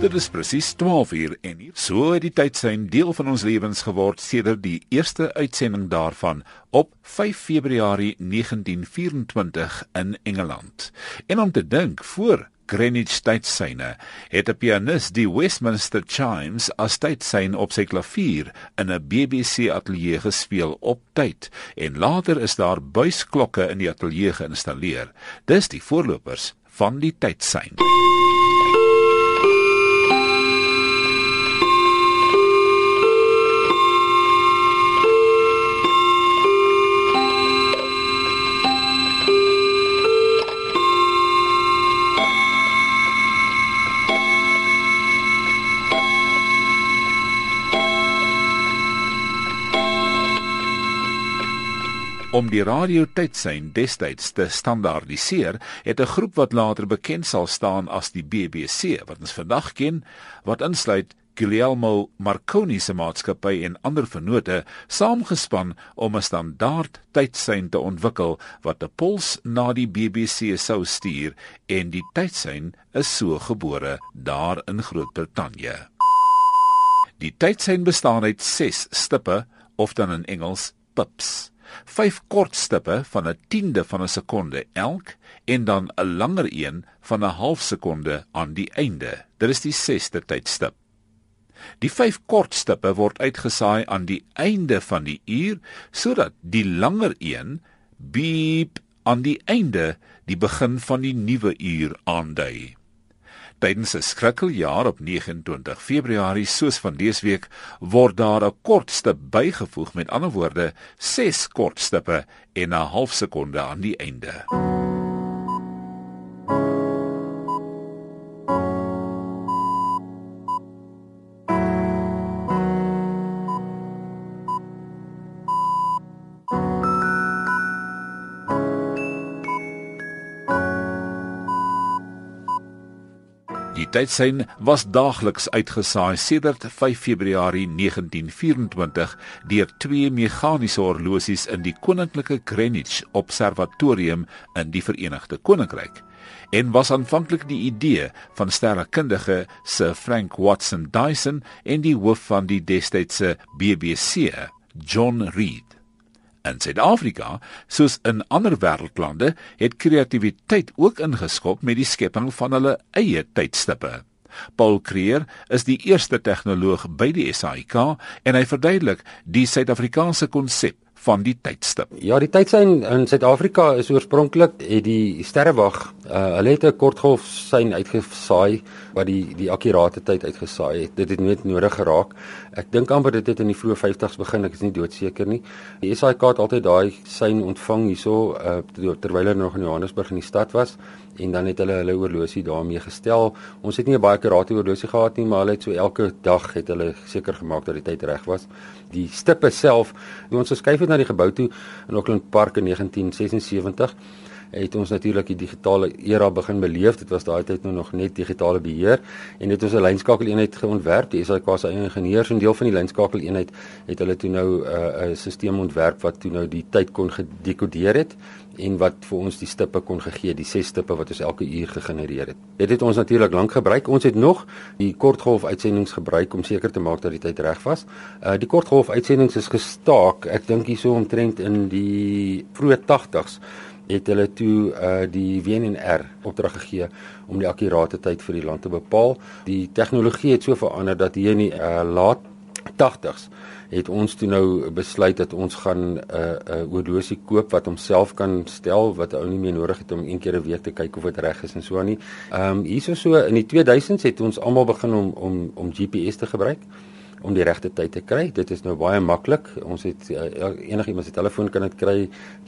Dit is presies 12 uur en hier so het die tyd sein deel van ons lewens geword sedert die eerste uitsending daarvan op 5 Februarie 1924 in Engeland. En om te dink voor Greenwich tydsyne het 'n pianis die Westminster Chimes as tydsyne op sy klavier in 'n BBC ateljee gespeel op tyd en later is daar buisklokke in die ateljee geïnstalleer. Dis die voorlopers van die tydsyne. Om die radiotydsein destyds te standaardiseer, het 'n groep wat later bekend sal staan as die BBC, wat ons vandag ken, wat insluit Guglielmo Marconi se maatskappy en ander vennote, saamgespan om 1 standaard tydsein te ontwikkel wat 'n pols na die BBC sou stuur en die tydsein is so gebore daar in Groot-Brittanje. Die tydsein bestaan uit 6 stippe of dan in Engels pips vyf kortstippe van 'n tiende van 'n sekonde elk en dan 'n langer een van 'n half sekonde aan die einde. Dit is die 6ste tydstip. Die vyf kortstippe word uitgesaai aan die einde van die uur sodat die langer een beep aan die einde die begin van die nuwe uur aandui. Tydens 'n skrikkeljaar op 29 Februarie soos van dese week word daar 'n kortste bygevoeg met ander woorde 6 kortstippe en 'n half sekonde aan die einde. Die tydsein was daagliks uitgesaai sedert 5 Februarie 1924 deur twee meganiese horlosies in die Koninklike Greenwich Observatorium in die Verenigde Koninkryk en was aanvanklik die idee van sterrekundige Sir Frank Watson Dyson en die hoof van die destydse BBC John Reed In Suid-Afrika, soos in ander wêreldlande, het kreatiwiteit ook ingeskop met die skepping van hulle eie tydstippe. Paul Creer is die eerste tegnoloog by die SAIK en hy verduidelik die Suid-Afrikaanse konsep van die tydstip. Ja, die tydsein in Suid-Afrika is oorspronklik het die sterrewag, uh, hulle het 'n kortgolf sein uitgesaai wat die die akkurate tyd uitgesaai het. Dit het net nodig geraak. Ek dink amper dit het in die vroeë 50's begin, ek is nie doodseker nie. Die SAIK het altyd daai sein ontvang hierso uh, terwyl hulle nog in Johannesburg in die stad was en dan het hulle hulle oorlosie daarmee gestel. Ons het nie 'n baie akkurate oorlosie gehad nie, maar hulle het so elke dag het hulle seker gemaak dat die tyd reg was. Die stippe self, ons geskuif het na die gebou toe in Auckland Park in 1976 het ons natuurlik die digitale era begin beleef. Dit was daai tyd nou nog net digitale beheer en dit was 'n lynskakeleenheid geontwerp. Die SAK se eie ingenieurs en deel van die lynskakeleenheid het hulle toe nou 'n uh, stelsel ontwerp wat toe nou die tyd kon gedekodeer het en wat vir ons die stippe kon gegee, die ses stippe wat ons elke uur gegenereer het. Dit het ons natuurlik lank gebruik. Ons het nog die kortgolf uitsendings gebruik om seker te maak dat die tyd reg was. Uh die kortgolf uitsendings is gestaak, ek dink hierso omtrent in die vroeë 80s het hulle toe uh die WNR opdrag gegee om die akkurate tyd vir die land te bepaal. Die tegnologie het so verander dat hier in die uh, laat 80s het ons toe nou besluit dat ons gaan 'n uh, 'n uh, oorlosie koop wat homself kan stel wat ou nie meer nodig het om een keer 'n week te kyk of dit reg is en so aan nie. Ehm um, hierso so in die 2000s het ons almal begin om om om GPS te gebruik om die regte tyd te kry. Dit is nou baie maklik. Ons het uh, enigiemand se telefoon kan dit kry.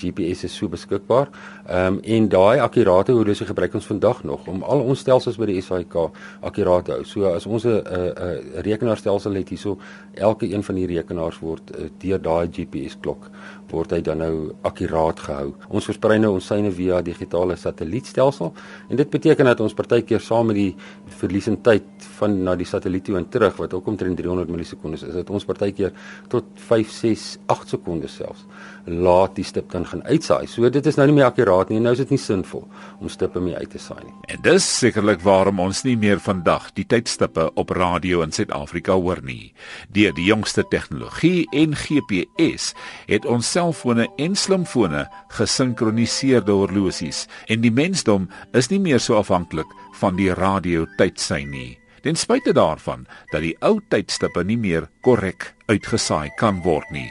GPS is so beskikbaar. Ehm um, en daai akkurate horlosie gebruik ons vandag nog om al ons stelsels by die SAIK akkurate te hou. So as ons 'n 'n rekenaarstelsel het hierso, elke een van die rekenaars word uh, deur daai GPS klok word hy dan nou akkuraat gehou. Ons versprei nou ons syne via digitale satellietstelsel en dit beteken dat ons partykeer saam met die verlies in tyd van na die satelliet toe en terug wat ook omtrent 300 millisekondes is, dat ons partykeer tot 5, 6, 8 sekondes selfs laat die stip dan gaan uitsaai. So dit is nou nie meer akkuraat nie. Nou is dit nie sinvol om stippe mee uit te saai nie. En dis sekerlik waarom ons nie meer vandag die tydstippe op radio in Suid-Afrika hoor nie. Deur die jongste tegnologie en GPS het ons selfone en slimfone gesinkroniseerde horlosies en die mensdom is nie meer so afhanklik van die radio tydsein nie. Ten spyte daarvan dat die ou tydstippe nie meer korrek uitgesaai kan word nie.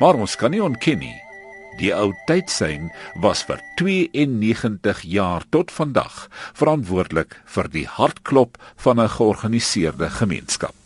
Maar ons kan nie ontken nie. Die ou tydsein was vir 92 jaar tot vandag verantwoordelik vir die hartklop van 'n georganiseerde gemeenskap.